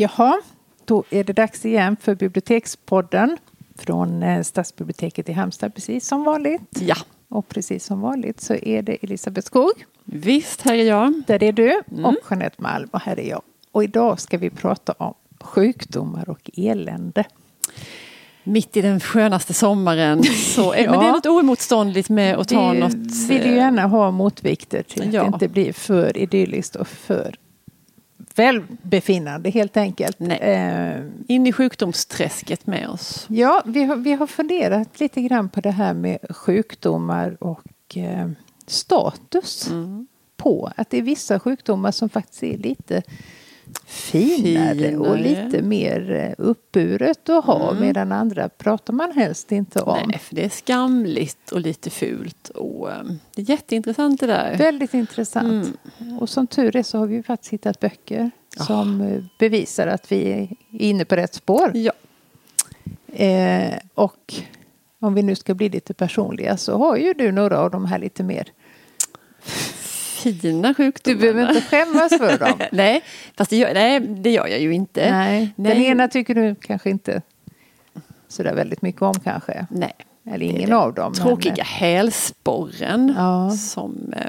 Jaha, då är det dags igen för Bibliotekspodden från eh, Stadsbiblioteket i Halmstad, precis som vanligt. Ja. Och precis som vanligt så är det Elisabeth Skog. Visst, här är jag. Där är du. Mm. Och Jeanette Malm och här är jag. Och idag ska vi prata om sjukdomar och elände. Mitt i den skönaste sommaren. Så, ja. Men det är något oemotståndligt med att ta vi något... vill ju gärna ha motvikter till ja. att det inte blir för idylliskt och för välbefinnande helt enkelt. Eh, In i sjukdomsträsket med oss. Ja, vi har, vi har funderat lite grann på det här med sjukdomar och eh, status. Mm. På att det är vissa sjukdomar som faktiskt är lite finare, finare. och lite mer eh, uppburet att ha mm. medan andra pratar man helst inte om. Nej, för det är skamligt och lite fult. Och, um, det är jätteintressant det där. Väldigt intressant. Mm. Och som tur är så har vi faktiskt hittat böcker oh. som eh, bevisar att vi är inne på rätt spår. Ja. Eh, och om vi nu ska bli lite personliga så har ju du några av de här lite mer fina sjukdomar. Du behöver inte skämmas för dem. nej, fast det gör, nej, det gör jag ju inte. Nej. nej. Den ena tycker du kanske inte sådär väldigt mycket om kanske. Nej. Eller ingen av dem. Tråkiga men... hälsporren ja. som eh,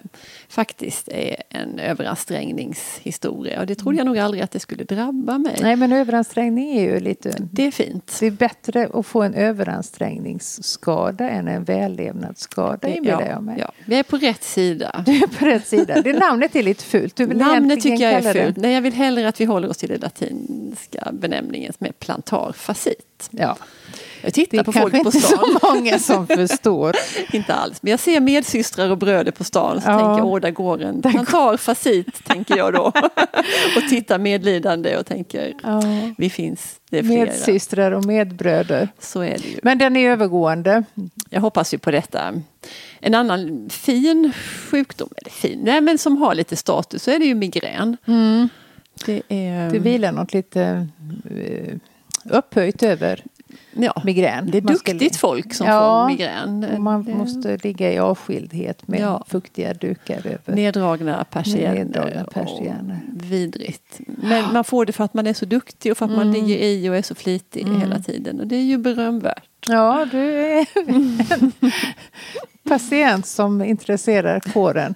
faktiskt är en överansträngningshistoria. Och det trodde jag nog aldrig att det skulle drabba mig. Nej men överansträngning är ju lite... Det är fint. Det är bättre att få en överansträngningsskada än en vällevnadsskada inbillar jag mig. Ja, vi är på rätt sida. Du är på rätt sida. Det namnet är lite fult. Du vill namnet tycker jag är fult. Nej, jag vill hellre att vi håller oss till den latinska benämningen som är plantarfacit. Ja. Jag tittar det på folk på stan. Är inte så många som förstår. inte alls, men jag ser medsystrar och bröder på stan så ja. tänker jag, åh där går en plantar facit, tänker jag då. och tittar medlidande och tänker, ja. vi finns, det är flera. Medsystrar och medbröder. Så är det ju. Men den är övergående. Jag hoppas ju på detta. En annan fin sjukdom, eller fin, nej men som har lite status, så är det ju migrän. Mm. Det, är... det vilar något lite uh, upphöjt över ja, migrän. Det är duktigt ska... folk som ja, får migrän. Man det... måste ligga i avskildhet med ja. fuktiga dukar över. Neddragna persienner. Vidrigt. Men man får det för att man är så duktig och för att mm. man ligger i och är så flitig mm. hela tiden. Och det är ju berömvärt. Ja, du är en patient som intresserar kåren.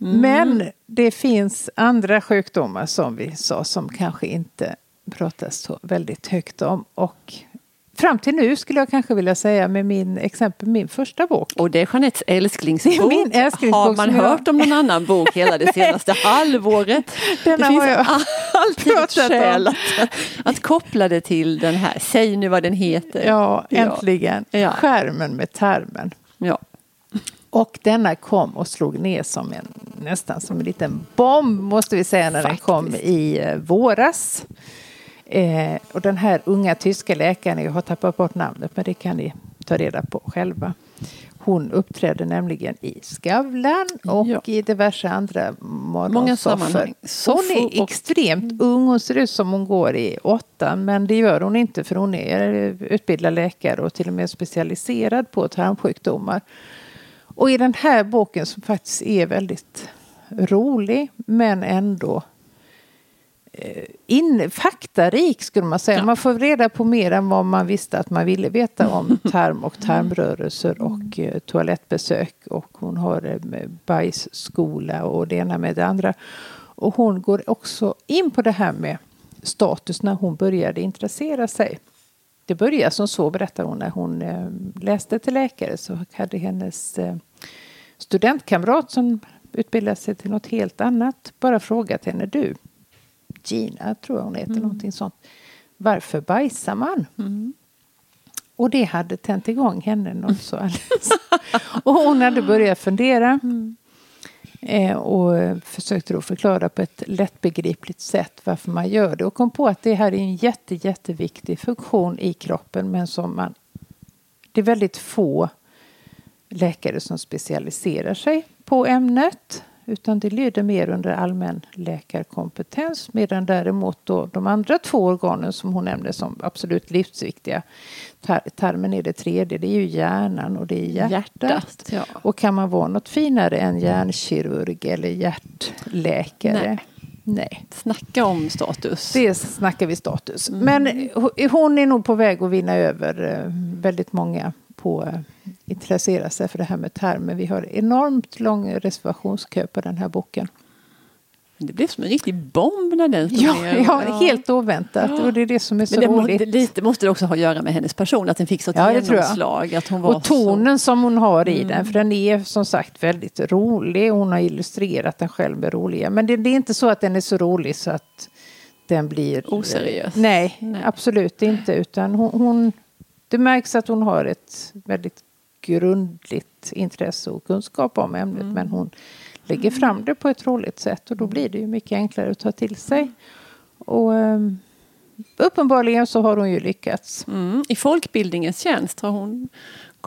Mm. Men det finns andra sjukdomar som vi sa som kanske inte pratas så väldigt högt om. Och fram till nu skulle jag kanske vilja säga med min exempel min första bok. Och det är Jeanettes älsklingsbok. Min älsklingsbok har man hört jag... om någon annan bok hela det senaste halvåret? Denna det finns jag alltid skäl att, att koppla det till den här. Säg nu vad den heter. Ja, äntligen. Ja. Skärmen med termen. Ja. Och denna kom och slog ner som en, nästan som en liten bomb måste vi säga när Faktiskt. den kom i eh, våras. Eh, och den här unga tyska läkaren, jag har tappat bort namnet men det kan ni ta reda på själva. Hon uppträdde nämligen i Skavlan och ja. i diverse andra morgonsoffer. Hon är extremt ung. Hon ser ut som hon går i åttan men det gör hon inte för hon är utbildad läkare och till och med specialiserad på tarmsjukdomar. Och i den här boken som faktiskt är väldigt rolig men ändå in, faktarik skulle man säga. Ja. Man får reda på mer än vad man visste att man ville veta om tarm och tarmrörelser och eh, toalettbesök. Och hon har eh, bajsskola och det ena med det andra. Och hon går också in på det här med status när hon började intressera sig. Det började som så, berättar hon, när hon eh, läste till läkare så hade hennes eh, studentkamrat som utbildade sig till något helt annat bara frågat henne du Gina, tror jag hon heter, mm. någonting sånt. Varför bajsar man? Mm. Och det hade tänt igång henne något så alldeles. och hon hade börjat fundera. Mm. Eh, och försökte då förklara på ett lättbegripligt sätt varför man gör det. Och kom på att det här är en jätte, jätteviktig funktion i kroppen men som man... Det är väldigt få läkare som specialiserar sig på ämnet. Utan det lyder mer under allmän läkarkompetens medan däremot då de andra två organen som hon nämnde som absolut livsviktiga. Tarmen är det tredje, det är ju hjärnan och det är hjärtat. hjärtat ja. Och kan man vara något finare än hjärnkirurg eller hjärtläkare? Nej. Nej. Snacka om status. Det snackar vi status. Mm. Men hon är nog på väg att vinna över eh, väldigt många på att intressera sig för det här med termer. Vi har enormt lång reservationskö på den här boken. Det blev som en riktig bomb när den stod ja, ner. Ja, helt oväntat. Ja. Och det är det som är så Men det roligt. Må, lite måste det också ha att göra med hennes person, att den fick så ja, genomslag. Att hon var och tonen så... som hon har i mm. den, för den är som sagt väldigt rolig. Hon har illustrerat den själv med roliga. Men det, det är inte så att den är så rolig så att den blir... Oseriös? Nej, Nej. absolut inte. Utan hon, hon, det märks att hon har ett väldigt grundligt intresse och kunskap om ämnet. Mm. Men hon lägger fram det på ett roligt sätt och då blir det ju mycket enklare att ta till sig. Och, um, uppenbarligen så har hon ju lyckats. Mm. I folkbildningens tjänst har hon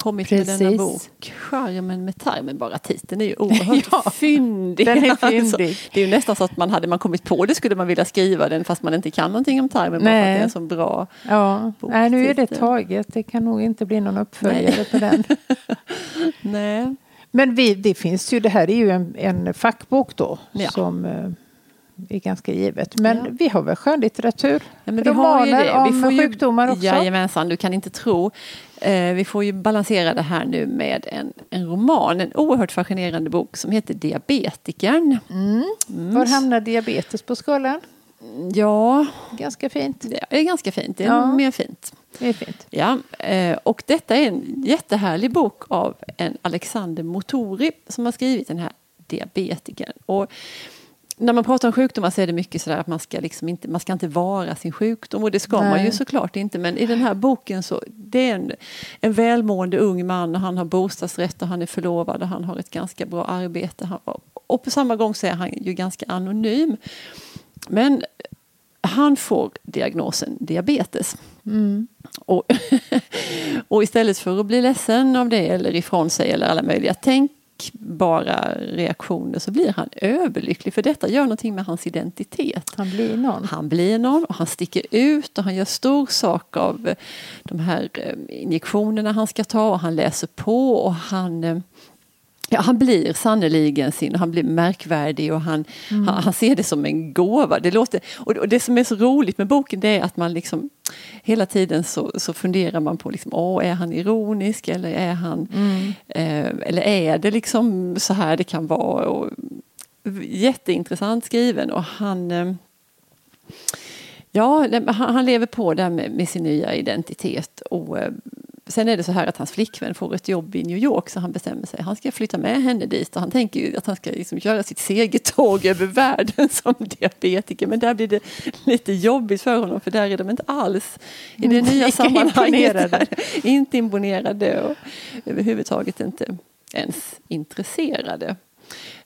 kommit Precis. med denna bok. Charmen med tarmen, bara titeln är ju oerhört ja, fyndig. Den är fyndig. Alltså, det är ju nästan så att man hade man kommit på det skulle man vilja skriva den fast man inte kan någonting om tarmen. Nej. Bara för att det är en så bra ja. Nej, nu är det taget. Det kan nog inte bli någon uppföljare Nej. på den. Nej. Men vi, det finns ju, det här är ju en, en fackbok då ja. som eh, är ganska givet. Men ja. vi har väl skönlitteratur? Ja, men romaner om vi sjukdomar ju, också? Jajamensan, du kan inte tro. Eh, vi får ju balansera det här nu med en, en roman, en oerhört fascinerande bok som heter Diabetikern. Mm. Mm. Var hamnar diabetes på skalan? Ja. Ganska fint. Det är ganska fint, det är ja. mer fint. Det är fint. Ja, eh, och detta är en jättehärlig bok av en Alexander Motori som har skrivit den här diabetikern. Och när man pratar om sjukdomar så är det mycket sådär att man ska, liksom inte, man ska inte vara sin sjukdom och det ska Nej. man ju såklart inte men i den här boken så det är en, en välmående ung man och han har bostadsrätt och han är förlovad och han har ett ganska bra arbete. och på samma gång så är han ju ganska anonym. Men han får diagnosen diabetes. Mm. Och, och istället för att bli ledsen av det eller ifrån sig eller alla möjliga tänkbara reaktioner så blir han överlycklig för detta gör någonting med hans identitet. Han blir någon. Han blir någon och han sticker ut och han gör stor sak av de här eh, injektionerna han ska ta och han läser på och han eh, Ja, han blir sannoliken sin, han blir märkvärdig och han, mm. han, han, ser det som en gåva. Det, låter, och det som är så roligt med boken det är att man liksom hela tiden så, så funderar man på liksom, åh, är han ironisk eller är han mm. eh, eller är det liksom så här det kan vara. Och, jätteintressant skriven och han eh, Ja, han, han lever på där med, med sin nya identitet och eh, Sen är det så här att hans flickvän får ett jobb i New York så han bestämmer sig. Han ska flytta med henne dit och han tänker att han ska liksom göra sitt segertåg över världen som diabetiker. Men där blir det lite jobbigt för honom för där är de inte alls i det nya sammanhanget. inte imponerade och överhuvudtaget inte ens intresserade.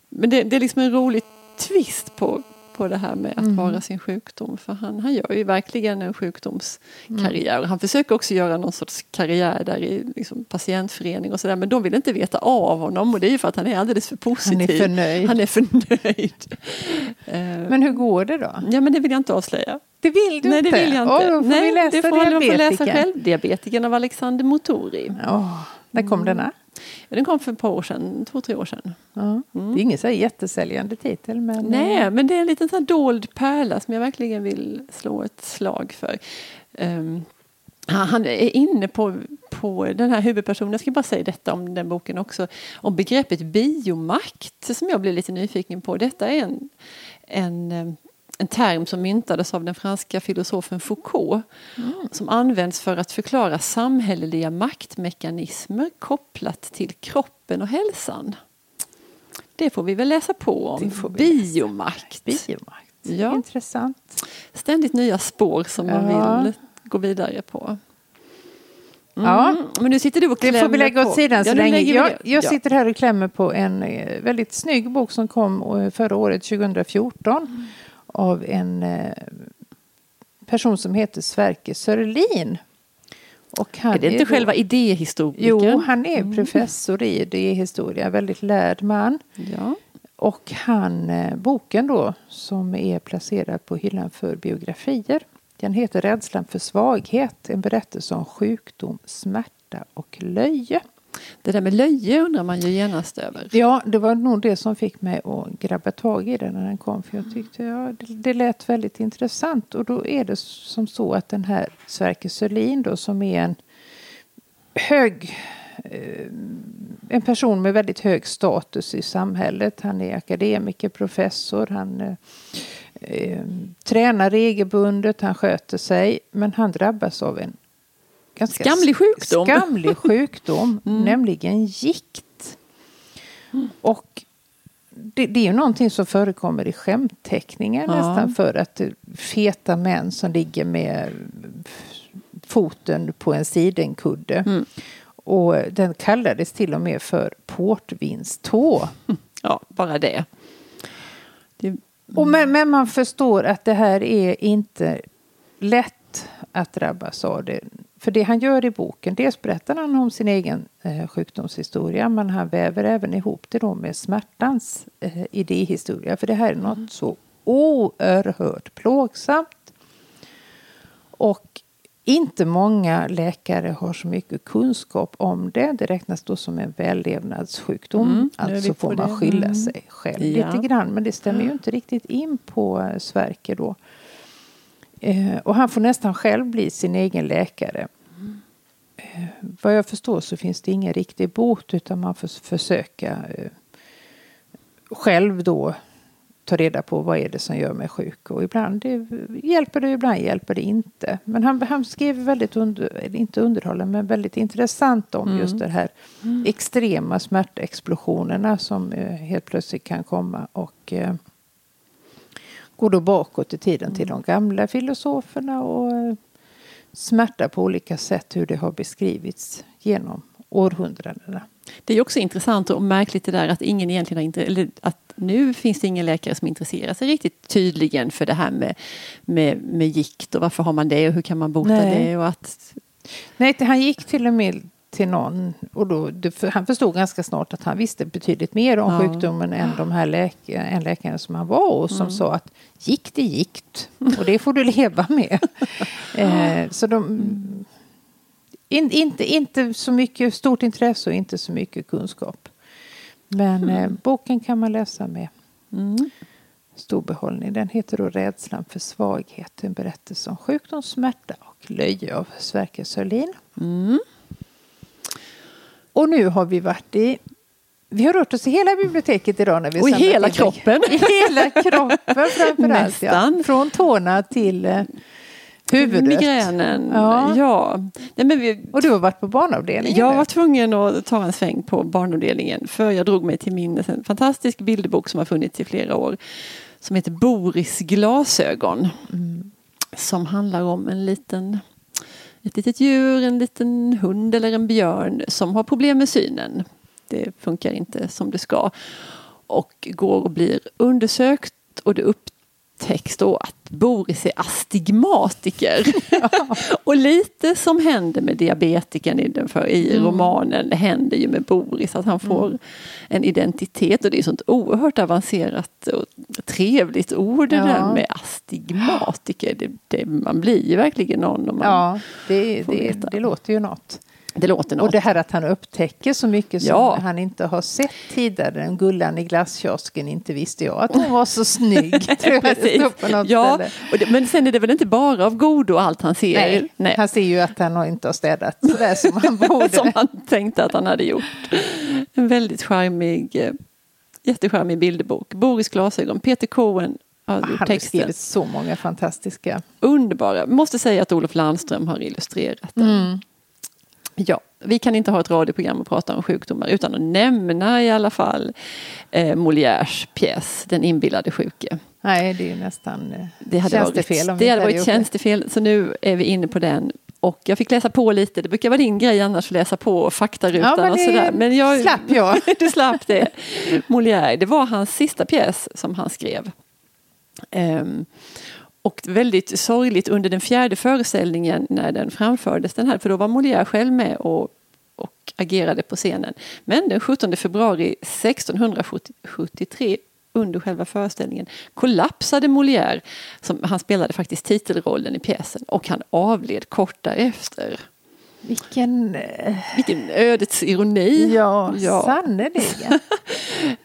Men det, det är liksom en rolig twist på, på det här med att mm. vara sin sjukdom. För han, han gör ju verkligen en sjukdomskarriär. Mm. Han försöker också göra någon sorts karriär där i liksom, patientförening och sådär. Men de vill inte veta av honom och det är ju för att han är alldeles för positiv. Han är förnöjd. Han är förnöjd. Eh, men hur går det då? Ja men det vill jag inte avslöja. Det vill du Nej, inte? det vill jag inte. Oh, får Nej, vi läsa det får man få läsa själv. Diabetikern av Alexander Motori. Oh, när kom mm. denna? Den kom för ett par år sedan, två, tre år sedan. Ja. Mm. Det är ingen så jättesäljande titel. Men... Nej, men det är en liten sån dold pärla som jag verkligen vill slå ett slag för. Um, han är inne på, på den här huvudpersonen, jag ska bara säga detta om den boken också, om begreppet biomakt som jag blir lite nyfiken på. Detta är en, en ehm, en term som myntades av den franska filosofen Foucault mm. som används för att förklara samhälleliga maktmekanismer kopplat till kroppen och hälsan. Det får vi väl läsa på om. Biomakt. Biomakt. Ja. Intressant. Ständigt nya spår som man ja. vill gå vidare på. Mm. Ja. Men nu sitter du och klämmer Det får vi lägga åt sidan så ja, länge. Jag, jag sitter här och klämmer på en eh, väldigt snygg bok som kom eh, förra året, 2014. Mm av en eh, person som heter Sverker Sörlin. Och han är det inte är själva idéhistorikern? Jo, han är mm. professor i idéhistoria, väldigt lärd man. Ja. Och han, eh, boken då, som är placerad på hyllan för biografier, den heter Rädslan för svaghet, en berättelse om sjukdom, smärta och löje. Det där med löje undrar man ju genast över. Ja, det var nog det som fick mig att grabba tag i den när den kom. För jag tyckte ja, det, det lät väldigt intressant. Och då är det som så att den här Sverker Sörlin då som är en hög eh, en person med väldigt hög status i samhället. Han är akademiker, professor, han eh, eh tränar regelbundet, han sköter sig. Men han drabbas av en ganska skamlig sjukdom, skamlig sjukdom mm. nämligen gikt. Mm. Och det, det, är ju någonting som förekommer i skämtteckningar ja. nästan för att feta män som ligger med foten på en sidenkudde. Mm. Och den kallades till och med för portvinstå. Ja, bara det. det och men, men, man förstår att det här är inte lätt att drabbas av det. För det han gör i boken, dels berättar han om sin egen eh, sjukdomshistoria men han väver även ihop det då med smärtans eh, idéhistoria. För det här är något mm. så oerhört plågsamt. Och inte många läkare har så mycket kunskap om det. Det räknas då som en vällevnadssjukdom. Mm, alltså får man skylla mm. sig själv ja. lite grann. Men det stämmer ju inte riktigt in på eh, Sverker då. Eh, och han får nästan själv bli sin egen läkare. Eh, vad jag förstår så finns det ingen riktig bot utan man får försöka eh, själv då ta reda på vad är det som gör mig sjuk. Och ibland det, hjälper det, ibland hjälper det inte. Men han, han skrev väldigt, under, inte underhållande, men väldigt intressant om mm. just det här mm. extrema smärtexplosionerna som eh, helt plötsligt kan komma. Och eh, går då bakåt i tiden till de gamla filosoferna och eh, smärta på olika sätt hur det har beskrivits genom århundradena. Det är också intressant och märkligt det där att ingen egentligen har eller att nu finns det ingen läkare som intresserar sig riktigt tydligen för det här med, med, med gikt och varför har man det och hur kan man bota Nej. det och att Nej, han gick till och med till någon och då, det, han förstod ganska snart att han visste betydligt mer om ja. sjukdomen än de här läk, en läkaren som han var och som mm. sa att gikt är gikt och det får du leva med. eh, så de, in, inte, inte så mycket stort intresse och inte så mycket kunskap. Men mm. eh, boken kan man läsa med mm. stor behållning. Den heter då Rädslan för svaghet. En berättelse om sjukdom, smärta och löje av Sverker Sörlin. Mm. Och nu har vi varit i vi har rört oss i hela biblioteket idag. När vi och i hela kroppen. I hela kroppen framförallt. Ja. Från tårna till eh, huvudet. Migränen, ja. ja. Nej, men vi, och du har varit på barnavdelningen? Jag var tvungen att ta en sväng på barnavdelningen för jag drog mig till minnes en fantastisk bilderbok som har funnits i flera år som heter Boris glasögon. Mm. Som handlar om en liten ett litet djur, en liten hund eller en björn som har problem med synen. Det funkar inte som det ska. Och går och blir undersökt och det upp, text då att Boris är astigmatiker. och lite som händer med diabetikern i, den för, i mm. romanen händer ju med Boris att han får mm. en identitet och det är sånt oerhört avancerat och trevligt ord det ja. där med astigmatiker. Det, det, man blir ju verkligen någon om man Ja, det, det, det låter ju något. Det låter något. Och det här att han upptäcker så mycket som ja. han inte har sett tidigare. Den Gullan i glasskiosken inte visste jag att hon var så snygg. ja, det, men sen är det väl inte bara av godo allt han ser. Nej, Nej. han ser ju att han inte har städat sådär som han borde. som han tänkte att han hade gjort. En väldigt charmig, eh, jättecharmig bilderbok. Boris glasögon, Peter Cohen Han har skrivit så många fantastiska. Underbara. Måste säga att Olof Landström har illustrerat den. Mm. Ja, vi kan inte ha ett radioprogram och prata om sjukdomar utan att nämna i alla fall eh, Molières pjäs Den inbillade sjuke. Nej, det är nästan eh, det hade tjänstefel. Varit, det hade varit tjänstefel, så nu är vi inne på den. Och jag fick läsa på lite, det brukar vara din grej annars att läsa på faktarutan ja, men och sådär. Men jag slapp jag. du slapp det. Molière, det var hans sista pjäs som han skrev. Um, och väldigt sorgligt under den fjärde föreställningen när den framfördes den här, för då var Molière själv med och, och agerade på scenen. Men den 17 februari 1673 under själva föreställningen kollapsade Molière, som, han spelade faktiskt titelrollen i pjäsen, och han avled kort därefter. Vilken... Eh, Vilken ödets ironi. ja, Ja. sannerligen.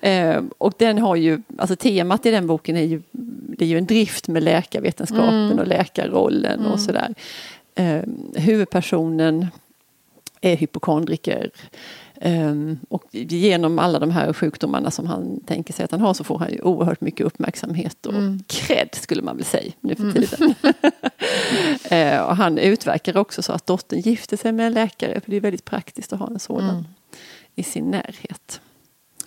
Eh, och den har ju, alltså temat i den boken är ju, det är ju en drift med läkarvetenskapen och läkarrollen och sådär. Eh, huvudpersonen är hypokondriker. Um, och genom alla de här sjukdomarna som han tänker sig att han har så får han ju oerhört mycket uppmärksamhet och cred skulle man väl säga nu för tiden. Eh, och han utverkar också så att dottern gifter sig med en läkare för det är väldigt praktiskt att ha en sådan i sin närhet.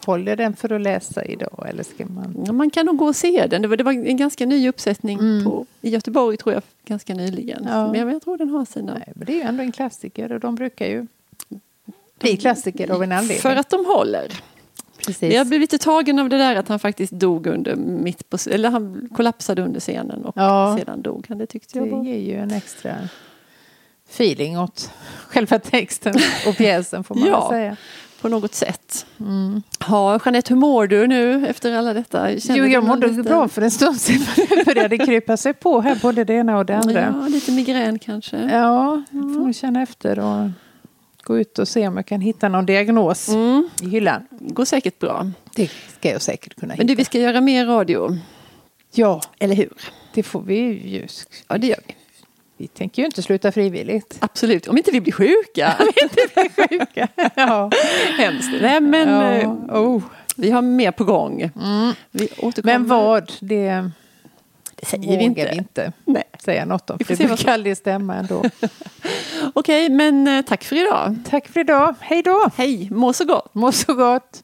Håller den för att läsa idag eller ska man... Ja, man kan nog gå och se den. Det var, det var en ganska ny uppsättning på, i Göteborg tror jag ganska nyligen. Ja. Men jag, jag tror den har sina... Nej, men det är ju ändå en klassiker och de brukar ju bli klassiker av en anledning. För att de håller. Precis. Jag blev lite tagen av det där att han faktiskt dog under mitt på, eller han kollapsade under scenen och Ja. sedan dog han. Det tyckte jag Det var... ger ju en extra feeling åt själva texten och pjäsen får man Ja. väl säga. På något sätt. Ja, Jeanette, hur mår du nu efter alla detta? Känner Jo, jag mådde liten- bra för en stund sedan. Det började krypa sig på här, både det ena och det andra. Ja, lite migrän kanske. Ja, jag får nog känna efter och gå ut och se om jag kan hitta någon diagnos Mm, i hyllan. går säkert bra. Det ska jag säkert kunna Men hitta. du, vi ska göra mer radio. Ja, Eller hur? det får vi ju. Ja, det gör vi. Vi tänker ju inte sluta frivilligt. Absolut, om inte vi blir sjuka. ja. Hemskt. Nej, men ja. eh, Oh. vi har mer på gång. Vi återkommer. Men vad, det Det säger vågar vi inte. vi inte Nej. säga något om. Vi För får det brukar aldrig stämma ändå. Okej, men eh, tack för idag. Tack för idag. Hej då! Hej, må så gott. Må så gott!